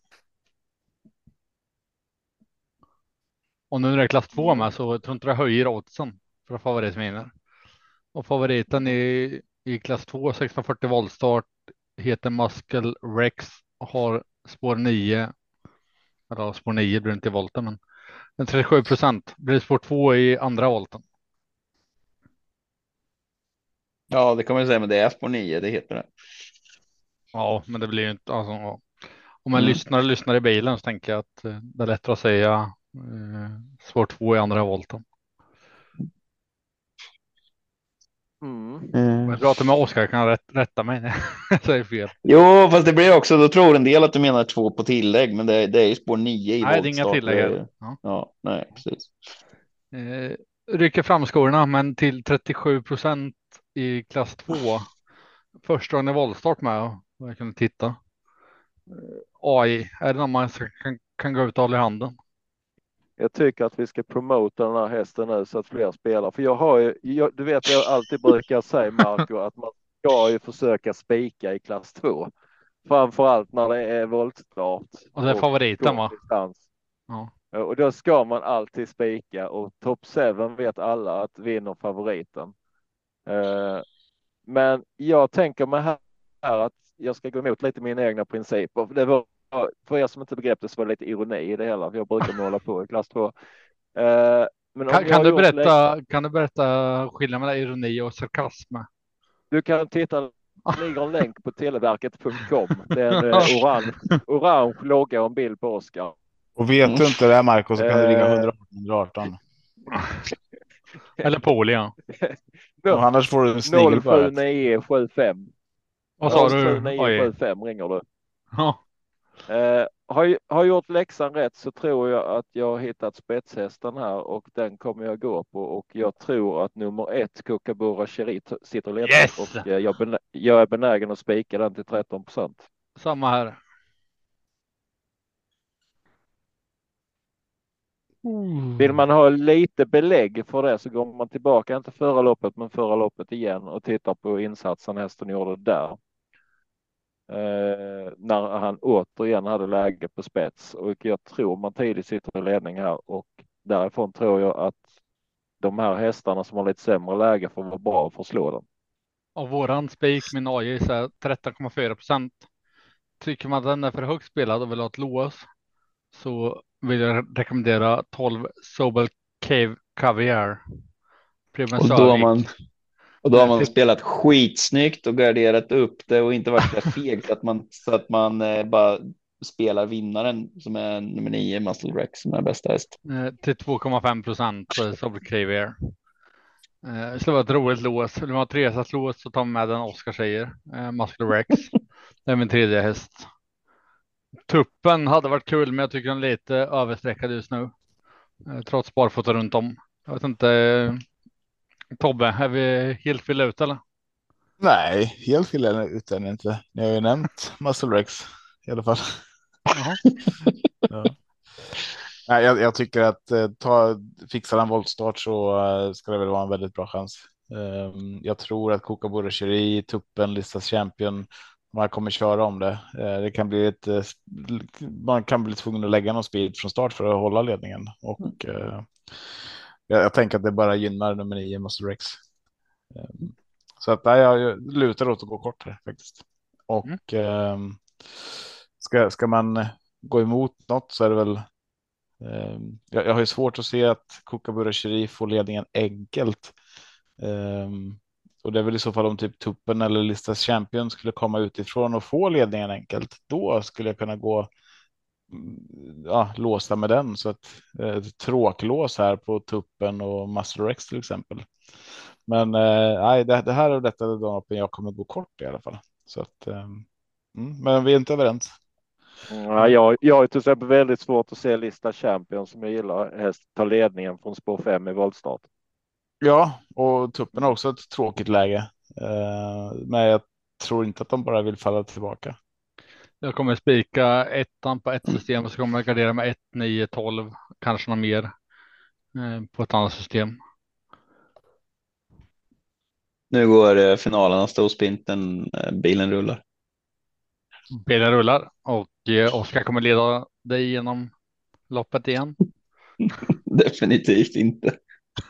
Och nu när det är klass 2 med så jag tror inte det höjer oddsen för att favoriten vinner. Och favoriten i, i klass 2 640 voltstart heter Muscle Rex och har spår 9. Eller spår 9 blir det inte i volten men en 37 procent blir spår 2 i andra volten. Ja, det kan man ju säga, men det är spår 9, det heter det. Ja, men det blir ju inte. Alltså, om man Mm. lyssnar och lyssnar i bilen så tänker jag att eh, det är lättare att säga eh, spår två i andra volten. Mm. Jag pratar med Oskar kan han rätt, rätta mig när jag säger fel. Jo, fast det blir också, då tror en del att du menar två på tillägg, men det, det är ju spår 9 i Nej, det är inga tillägg. Ja. Ja, nej, precis. Eh, rycker fram skorna men till 37 procent i klass 2. Första gången i voltstart med och jag kunde titta. Eh, AI, är det någon man kan, kan gå ut och hålla i handen? Jag tycker att vi ska promota den här hästen nu så att fler spelar. För jag har ju, jag, du vet jag alltid brukar säga Marco att man ska ju försöka spika i klass 2. Framförallt när det är voltstart. Och det är favoriten va? Ja. Och då ska man alltid spika och top 7 vet alla att vinner favoriten. Eh, Men jag tänker mig här att jag ska gå emot lite mina egna principer. Det var, för er som inte begrep det så var det lite ironi i det hela. För jag brukar måla på i klass 2. Eh, Men Kan, kan, du berätta, kan du berätta skillnaden mellan ironi och sarkasm? Du kan titta, det ligger en länk på televerket.com. Det är en eh, orange, orange logga och en bild på Oskar. Och vet du inte det Marco så kan du ringa Eh. 118 118. Eller Poli Och annars får du en snigel på örat. 07975. Vad sa du? Oj. 07975 ringer du. Ja. Eh, har, har gjort läxan rätt så tror jag att jag har hittat spetshästen här och den kommer jag gå på och jag tror att nummer ett Kookaburra Cherit sitter ledande Yes! och eh, jag, jag är benägen att spika den till 13 procent. Samma här. Vill man ha lite belägg för det så går man tillbaka, inte förra loppet men förra loppet igen och tittar på insatsen hästen gjorde där. Eh, när han återigen hade läge på spets och jag tror man tidigt sitter i ledning här och därifrån tror jag att de här hästarna som har lite sämre läge får vara bra för att slå den. Och våran spik min AI är så här 13,4 procent. Tycker man att den är för högt spelad och vill ha ett lås så vill jag rekommendera 12 Sobel Cave Caviar. Och då har man, och då har man Typ- spelat skitsnyggt och garderat upp det och inte varit så feg så att man, så att man eh, bara spelar vinnaren som är nummer nio, Muscle Rex, som är bästa häst. Eh, till 2,5 procent på Sobel Caviar. Eh, Det skulle vara ett roligt lås. Vill man ha ett resas så man med den Oskar säger. Muscle Rex. Det är min tredje häst. Tuppen hade varit kul, men jag tycker den är lite överstreckad just nu. Trots barfota runt om. Jag vet inte. Tobbe, är vi helt fyllda ut eller? Nej, helt är det utan inte. Ni har ju nämnt Muscle Rex i alla fall. Ja. Nej, jag, jag tycker att eh, ta, fixar han voltstart så eh, ska det väl vara en väldigt bra chans. Ehm, jag tror att Kookaburra Cherie, Tuppen, Listas Champion, man kommer köra om det. Eh, det kan bli ett, man kan bli tvungen att lägga någon speed från start för att hålla ledningen och eh, jag, jag tänker att det bara gynnar nummer nio, Muscle Rex. Ehm, så att nej, jag lutar åt att gå kort här faktiskt. Och ehm, ska, ska man gå emot något så är det väl Ehm, Jag, jag har ju svårt att se att Kookaburra Sherif får ledningen enkelt. Och det är väl i så fall om typ Tuppen eller Listas Champion skulle komma utifrån och få ledningen enkelt. Då skulle jag kunna gå mm, ja, låsa med den. Så att eh, tråklås här på Tuppen och Muscle Rex till exempel. Men eh, nej, det, det här är detta är de loppen jag kommer gå kort i alla fall. Så att, ehm, mm, men vi är inte överens. Ja, jag, jag har till exempel väldigt svårt att se Lista Champion som jag gillar häst ta ledningen från spår 5 i voltstart. Ja, och tuppen har också ett tråkigt läge. Eh, men jag tror inte att de bara vill falla tillbaka. Jag kommer spika ettan på ett system och så kommer jag gardera med 1, 9, 12, kanske något mer eh, på ett annat system. Nu går eh, finalen av Storspinten, eh, bilen rullar. Bilen rullar och Oskar kommer leda dig genom loppet igen. Definitivt inte.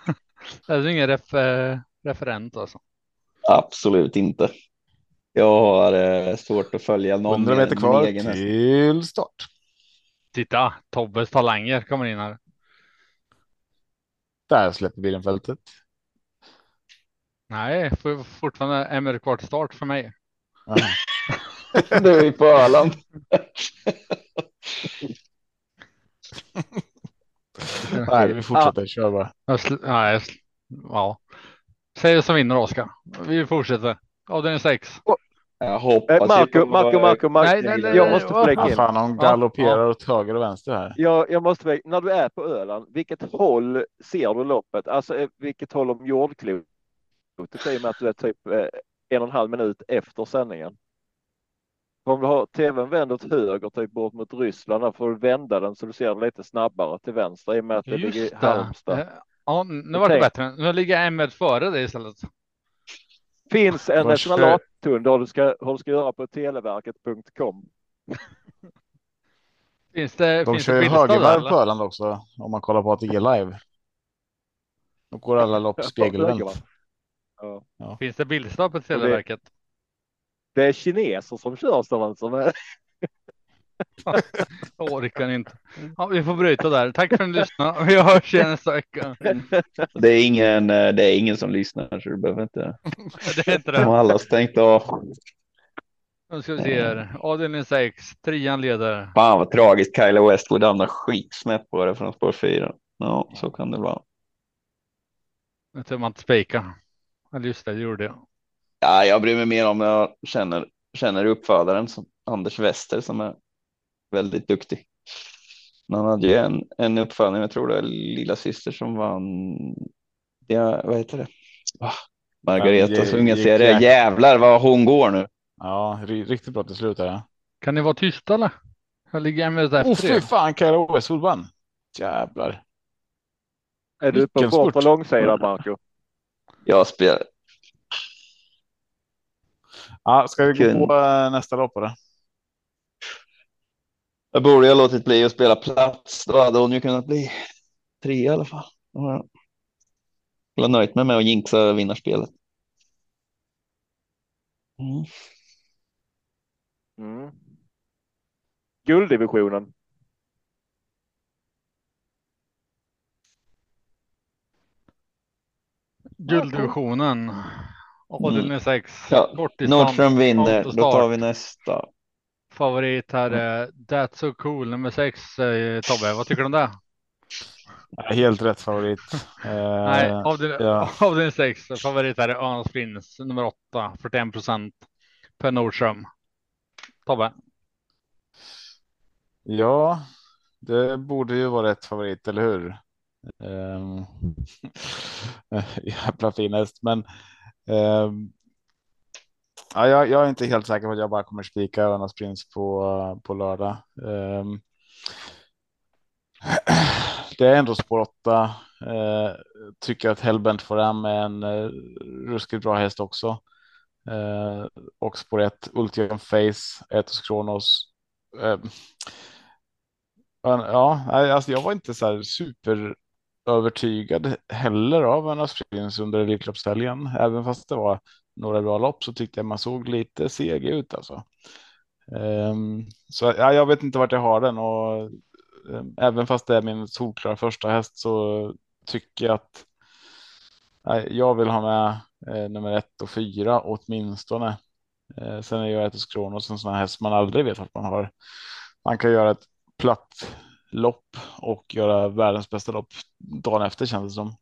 Det är ingen ref, referent alltså. Absolut inte. Jag har eh, svårt att följa någon 100 meter med kvar egen häst. till start. Titta, Tobbes talanger kommer in här. Där släpper bilen fältet. Nej, för, fortfarande Emmer kvar till start för mig. Nu är vi på Öland. Nej, vi fortsätter. Kör bara. Nej, ja. Säg det som vinner Oskar. Vi fortsätter. Avdelning 6. Jag Eh, hoppas ju Marco, på- Marco, Marco, Marco. Nej, nej, nej, jag nej, måste flika Ja, in. fan, de galopperar åt höger och vänster här. Jag, jag måste, när du är på Öland, vilket håll ser du loppet? Alltså eh, vilket håll om jordklotet i och med att du är typ eh, en och en halv minut efter sändningen. Om du har tvn vänd åt höger, typ bort mot Ryssland, då får du vända den så du ser det lite snabbare till vänster i och med att det ligger i Just Halmstad. det. Eh, Ja, nu var det bättre. Nu ligger Emmet före dig istället. Finns en Vars- smlathund du ska, hur du ska göra på televerket.com. Finns det, De finns kör ju högervarv på? Öland också om man kollar på ATG live. Då går alla lopp spegelvänt. Ja. Finns det Billstad på Televerket? Det är kineser som kör sådana som är Jag orkar inte. Ja, vi får bryta där. Tack för att ni lyssnade. Vi hörs igen nästa vecka. Det är ingen, eh, det är ingen som lyssnar så du behöver inte. Det är inte De har det. alla stängt av. Nu ska vi se här. Avdelning 6. Trean leder. Fan vad tragiskt. Kyla Westwood hamnar skitsnett på det från spår 4. Ja, så kan det vara. Nu tror man inte spika. Eller just det, det gjorde jag. Ja, jag bryr mig mer om jag känner, känner uppfödaren som Anders Wester som är väldigt duktig. Men Han hade ju en, en uppfödning, jag tror det är lilla syster som vann. Ja, vad heter det? Ah, Margaretas Ja, unga serie. Jävlar vad hon går nu. Ja, ri- riktigt bra till slut. Här. Kan ni vara tysta eller? Jag ligger Emmet Oh, efter fy er. fan, Kyla Westwood vann. Jävlar. Är du på bortre spurt. långsida Marco? Jag spelar. Ja, ska vi gå på eh, nästa lopp eller? Jag borde ha låtit bli att spela plats. Då hade hon ju kunnat bli tre i alla fall. Ja. Jag har nöjt mig med att jinxa vinnarspelet. Mm. Mm. Gulddivisionen. Gulddivisionen. Avdelning 6. Ja. Nordström vinner. Då tar vi nästa. Favorit här är That's So Cool nummer 6. Tobbe, vad tycker du om det? Helt rätt favorit. Eh, Nej, avdelning, ja. avdelning 6. Favorit här är Örnas Prins nummer 8. 41 procent. Per Nordström. Tobbe. Ja, det borde ju vara rätt favorit, eller hur? Um, jävla fin häst, men ehm, ja, jag, jag är inte helt säker på att jag bara kommer spika Önas Prins på, på lördag. Um, det är ändå spår 8. Uh, eh, tycker att Hellbent får hem är en uh, ruskigt bra häst också. Uh, och spår 1, Ultium Face, Etos Kronos. Uh, ja, alltså jag var inte så här super övertygad heller av Önas Prins under Elitloppshelgen. Även fast det var några bra lopp så tyckte jag man såg lite seg ut alltså. Um, så ja, jag vet inte vart jag har den och um, även fast det är min solklara första häst så tycker jag att nej, jag vill ha med eh, nummer ett och fyra åtminstone. Eh, sen är jag Etos Kronos en sån här häst man aldrig vet att man har. Man kan göra ett platt lopp och göra världens bästa lopp dagen efter känns det som.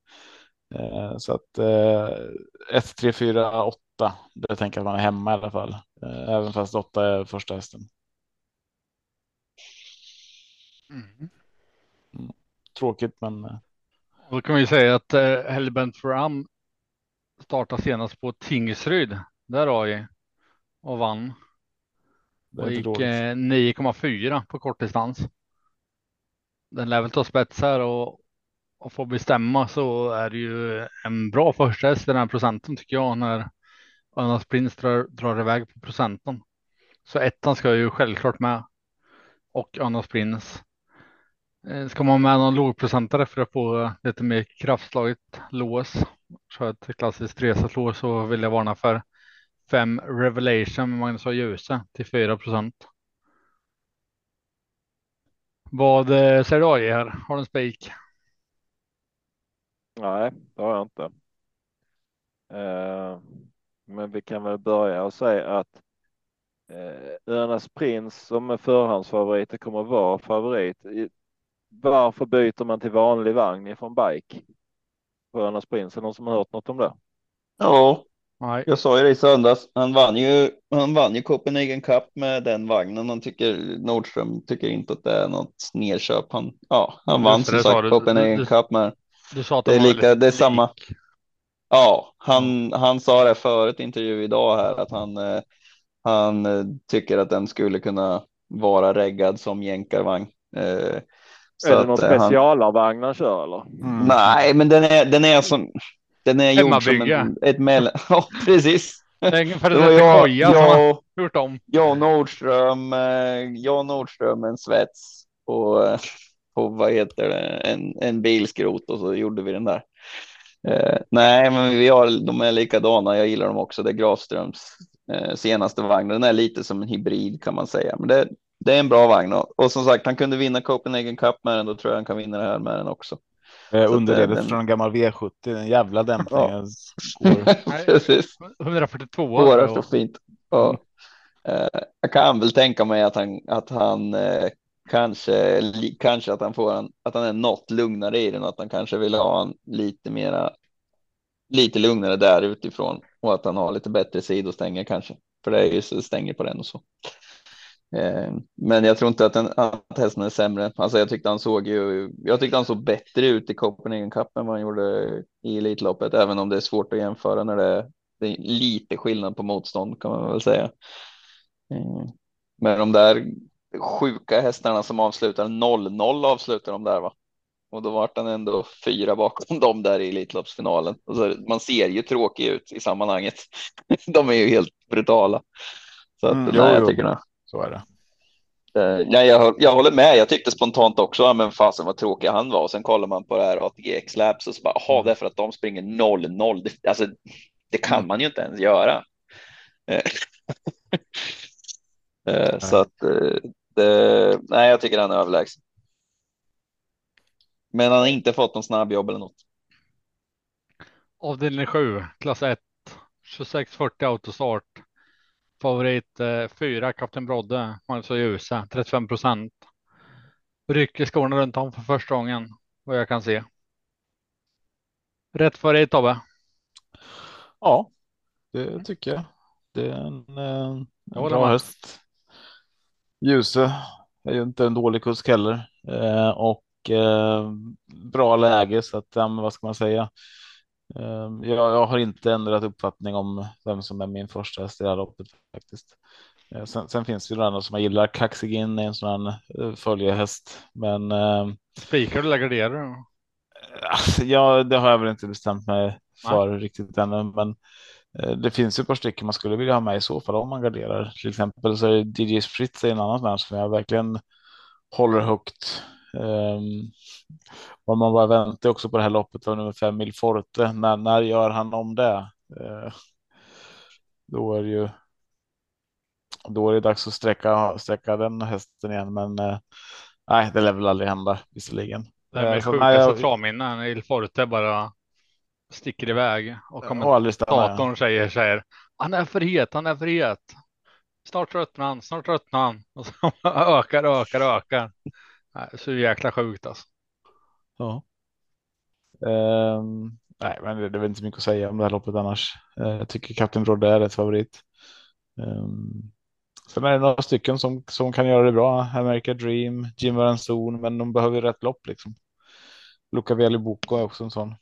Eh, så att eh, 1, 3, 4, 8. Det tänker jag att man är hemma i alla fall. Eh, även fast 8 är första hästen. Mm. Tråkigt men eh, Då kan vi säga att eh, Hellbent Fram startade senast på Tingsryd. Där har vi och vann. det Och gick dåligt. eh, 9,4 på kortdistans. Den lär väl ta spets här och, och få bestämma så är det ju en bra första häst i den här procenten tycker jag när Önas Prins drar, drar iväg på procenten. Så ettan ska ju självklart med. Och Önas Prins. Eh, ska man med någon lågprocentare för att få eh, lite mer kraftslaget lås. Så ett klassiskt resat lås så vill jag varna för 5 Revelation med Magnus och Ljuse till 4 procent. Vad eh, säger du AJ här? Har du en spik? Nej, det har jag inte. Eh, men vi kan väl börja och säga att eh, Örnas Prins som är förhandsfavoriter kommer att vara favorit. Varför byter man till vanlig vagn ifrån bike? På Örnas Prins, är det någon som har hört något om det? Ja, Nej. jag sa ju det i söndags. Han vann ju, han vann ju Copenhagen Cup med den vagnen. Han tycker, Nordström tycker inte att det är något nedköp. Han, ja, han vann som sagt du. Copenhagen Du- Cup med. Du sa att Det är lika- det är samma. lik. Ja, han, han sa det förut intervju idag här att han, eh, han eh, tycker att den skulle kunna vara reggad som jänkarvagn. Eh, så är det någon specialarvagn han kör eller? Mm. Nej, men den är, den är som, den är gjord som en, ett mellan, ja precis. Är ungefär Det det var jag, koja som har jag, gjort om. jag Nordström, jag Nordström en svets eh, på vad heter det, en, en bilskrot och så gjorde vi den där. Eh, nej, men vi har, de är likadana. Jag gillar dem också. Det är Grafströms eh, senaste vagn. Den är lite som en hybrid kan man säga, men det, det är en bra vagn och, och som sagt, han kunde vinna Copenhagen Cup med den. Då tror jag han kan vinna det här med den också. Eh, Så att, Underledet den- från en gammal V70, en jävla dämpning. Ja. Går. Nej. Precis. 142 Går år. så fint. Ja. Eh, jag kan väl tänka mig att han, att han eh, kanske, kanske att han får en, att han är något lugnare i den, och att han kanske vill ha en lite mera, lite lugnare där utifrån och att han har lite bättre sidostänger kanske, för det är ju stänger på den och så. Eh, men jag tror inte att, den, att hästen är sämre. Alltså jag tyckte han såg ju, jag tyckte han såg bättre ut i Copenhagen Cup än vad han gjorde i Elitloppet, även om det är svårt att jämföra när det det är lite skillnad på motstånd kan man väl säga. Eh, men de där sjuka hästarna som avslutar 0-0 avslutar de där va? Och då vart han ändå fyra bakom dem där i Elitloppsfinalen. Och så, man ser ju tråkig ut i sammanhanget. De är ju helt brutala. Så att, Mm, nej, jo, jag tycker det. Så är det. Eh, nej, jag, jag håller med. Jag tyckte spontant också, men fasen vad tråkig han var. Och sen kollar man på det här ATG Labs och så bara, jaha, det är för att de springer 0-0. Det, alltså, det kan Mm. man ju inte ens göra. Eh, så att, eh, nej, jag tycker han är överlägsen. Men han har inte fått någon snabbjobb eller något. Avdelning 7, klass 1. 2640 autostart. Favorit 4, Kapten Brodde, Magnus och Djuse, 35 procent. Rycker skorna runt om för första gången, vad jag kan se. Rätt favorit Tobbe. Ja, det tycker jag. Det är en, eh, en bra med. Ljuse är ju inte en dålig kusk heller eh, och eh, bra läge så att ja, vad ska man säga? Eh, jag, jag har inte ändrat uppfattning om vem som är min första häst i det här loppet faktiskt. Eh, sen, sen finns det ju några som jag gillar. Kaxigin är en sån här eh, följehäst, men eh, Spikar du eller garderar du? Alltså, ja, det har jag väl inte bestämt mig för riktigt ännu, men det finns ju ett par stycken man skulle vilja ha med i så fall om man garderar. Till exempel så är DJ Fritz en annan man som jag verkligen håller högt. Um, och man bara väntar också på det här loppet av nummer fem Mil Forte. När, när gör han om det? Eh, då är det ju. Då är det dags att sträcka, sträcka den hästen igen, men eh, nej, det lär väl aldrig hända visserligen. Det Eh, med sjuka nej, jag- centralminnen. Il Forte bara sticker iväg och Och kommentatorn säger så här. Han är för het, han är för het. Snart tröttnar han, snart tröttnar han. Och så ökar, ökar, ökar. Nej, Så jäkla sjukt alltså. Ja. Ehm, nej, men det, det är väl inte så mycket att säga om det här loppet annars. Eh, jag tycker Kapten Brodde är ett favorit. Um, sen är det några stycken som, som kan göra det bra. America Dream, Jim Ranson, men de behöver ju rätt lopp liksom. Luca Boko är också en sån.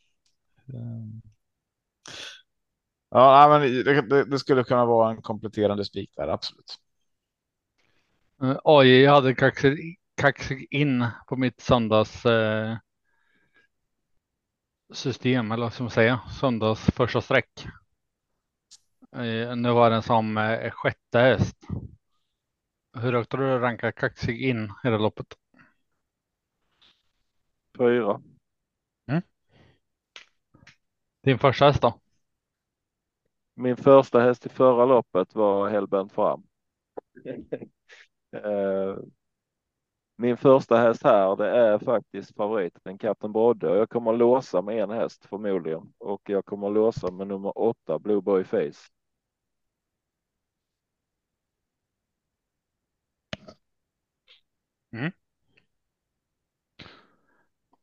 Ja, men det, det, skulle kunna vara en kompletterande spik där, absolut. Eh, AJ hade kaxig, kaxig in på mitt söndags eh, system eller vad ska man säga, söndags första streck. Eh, nu var den som eh, sjätte häst. Hur högt har du rankat kaxig in i det loppet? Fyra. Din första häst då? Min första häst i förra loppet var Hellbent fram. Eh, Min första häst här, det är faktiskt favoriten Kapten Brodde och jag kommer att låsa med en häst förmodligen och jag kommer att låsa med nummer åtta Blue Boy Face.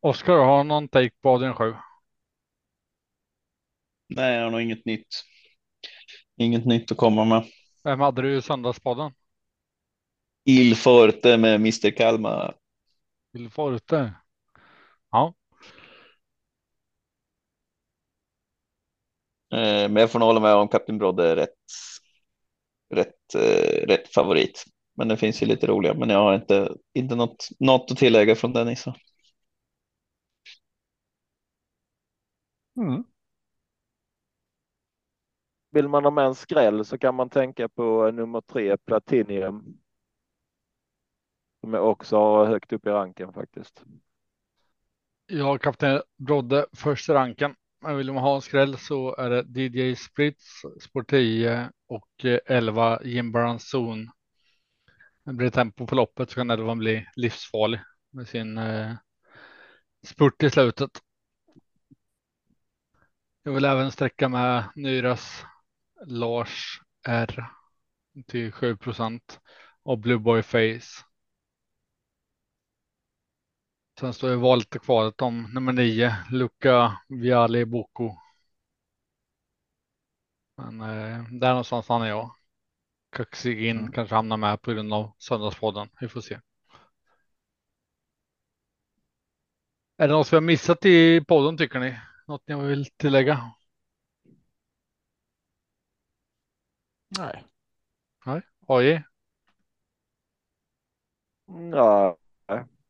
Oskar, har du någon take på Adrian 7? Nej, jag har nog inget nytt. Inget nytt att komma med. Vem hade du i söndagspodden? Il Forte med Mr Kalmar. Ut det? Ja, Eh, Men jag får nog hålla med om Kapten Brodde är rätt, rätt, eh, rätt favorit. Men det finns ju lite roliga, men jag har inte, inte något, något att tillägga från den Nissa. Mm. Vill man ha med en skräll så kan man tänka på eh, nummer tre Platinium. Som jag också har högt upp i ranken faktiskt. jag har kapten Brodde först i ranken. Men vill man ha en skräll så är det DJ Spritz, Sport 10 och eh, 11 Jim Zone. Det blir tempo på loppet så kan 11 bli livsfarlig med sin eh, spurt i slutet. Jag vill även sträcka med Nyras Lars R till 7 procent och Blue Boy Face. Sen står ju valet kvar om nummer nio, Luca Viali Boko. Men eh, där någonstans han är jag. Kaxig in, Mm. kanske hamnar med på grund av söndagspodden. Vi får se. Är det något vi har missat i podden tycker ni? Något ni vill tillägga? Nej. AJ? Nej,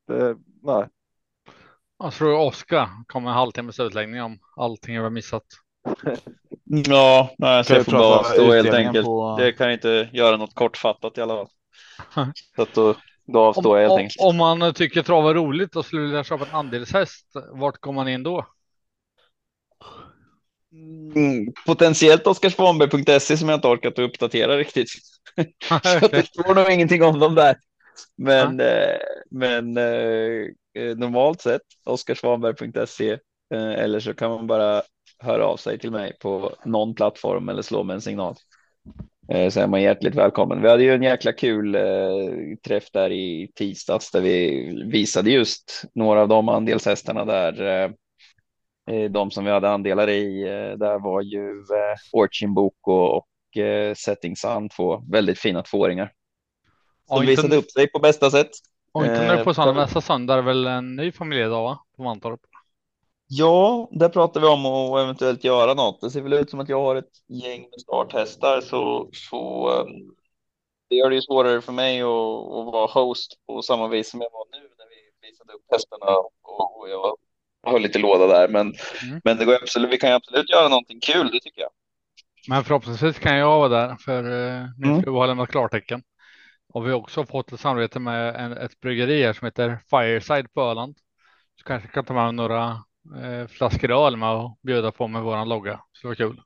det, nej. Jag tror Oskar kommer en halvtimmes utläggning om allting jag har missat. Ja, nej, så jag får bara avstå helt enkelt. på- Det kan inte göra något kortfattat i alla fall. Nej. Så att då, då Om, avstår jag helt om, enkelt. om man tycker trav är roligt och skulle vilja köpa en andelshäst, vart kommer man in då? Mm, potentiellt Oskarsvanberg.se som jag inte orkat att uppdatera riktigt. Så det står nog ingenting om dem där. Men, eh, men eh, eh, normalt sett oskarsvanberg.se eh, eller så kan man bara höra av sig till mig på någon plattform eller slå med en signal. Så är man hjärtligt välkommen. Vi hade ju en jäkla kul träff där i tisdags där vi visade just några av de andelshästarna där. Eh, eh, de som vi hade andelar i, eh, där var ju eh, Orchin Boko och eh, Setting Sun, två väldigt fina tvååringar. Ja, Som inte- visade upp sig på bästa sätt. Och inte nu Eh, på söndag, nästa söndag är väl en ny familjedag va? På Mantorp. Ja, där pratar vi om att eventuellt göra något. Det ser väl ut som att jag har ett gäng med starthästar så, så eh, det gör det ju svårare för mig att, att vara host på samma vis som jag var nu när vi visade upp hästarna och jag höll lite låda där. Men, Mm. men det går absolut, vi kan ju absolut göra någonting kul, det tycker jag. Men förhoppningsvis kan jag vara där för eh, min Mm. har lämnat klartecken. Och vi har också fått ett samarbete med en, ett bryggeri här som heter Fireside på Öland. Så kanske kan ta med några eh, flaskor öl med och bjuda på med våran logga. Så det var kul.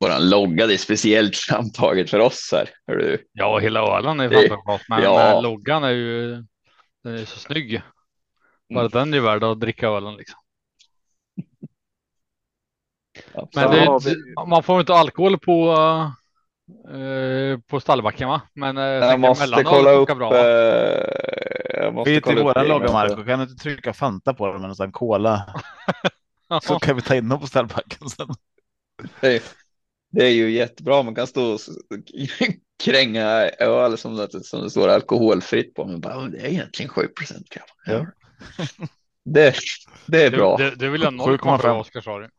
Våran logga, det är speciellt framtaget för oss här. Hör du? Ja, hela ölen är fantastiskt men, ja. men loggan är ju den är så snygg. Bara Mm. den är ju värd att dricka ölen liksom. Men det, vi- man får inte alkohol på eh, på stallbacken va? Men eh, jag Jag måste kolla upp. bra. va? eh, jag måste Vi är till kolla upp våran. Marco. Kan du inte trycka Fanta på den med en cola? Så kan vi ta in dem på ställbacken sen. Det är, det är ju jättebra. Man kan stå och kränga öl som det, som det står alkoholfritt på. Men bara, "Åh, det är egentligen 7 procent. Ja. Det, det är bra. Det, det, det vill jag 7,5. 0,7 Oskar sa du.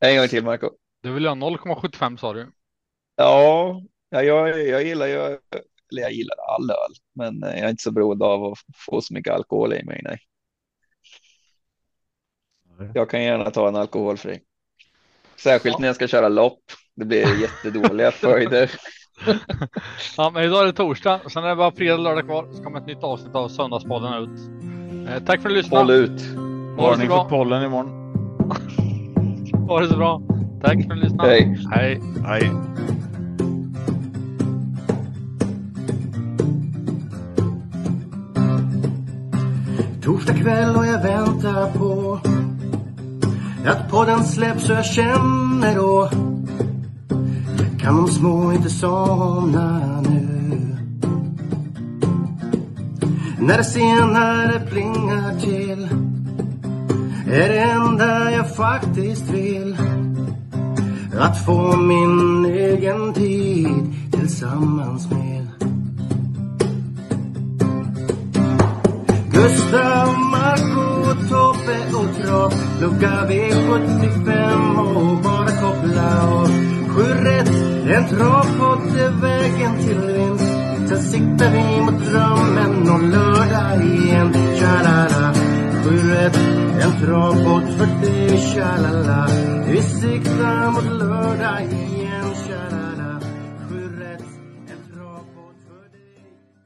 En gång till Marco. Det vill jag 0,75 sa du. Ja, ja jag, jag gillar ju, eller jag gillar all öl, men jag är inte så beroende av att få så mycket alkohol i mig. Nej. Jag kan gärna ta en alkoholfri. Särskilt Ja. när jag ska köra lopp. Det blir jättedåliga följder. ja, men idag är det torsdag. Sen är det bara fredag och lördag kvar. Så kommer ett nytt avsnitt av Söndagspodden ut. Eh, tack för att du lyssnade. Håll ut. Varning för pollen imorgon. ha det så bra. Tack för att du lyssnade. Hej. Hej. Hej. Torsdag kväll och jag väntar på att podden släpps och jag känner då kan de små inte somna nu. När det senare plingar till är det enda jag faktiskt vill. Att få min egen tid tillsammans med. Gustav, Marco, Tobbe och Trav Lucka V75 och bara koppla av Sju rätt, en travpott är vägen till vinst. Sen siktar vi mot drömmen och lördag igen. Tja-la-la. Sju rätt, en travpodd för dig Tja-la-la. Vi siktar mot lördag igen.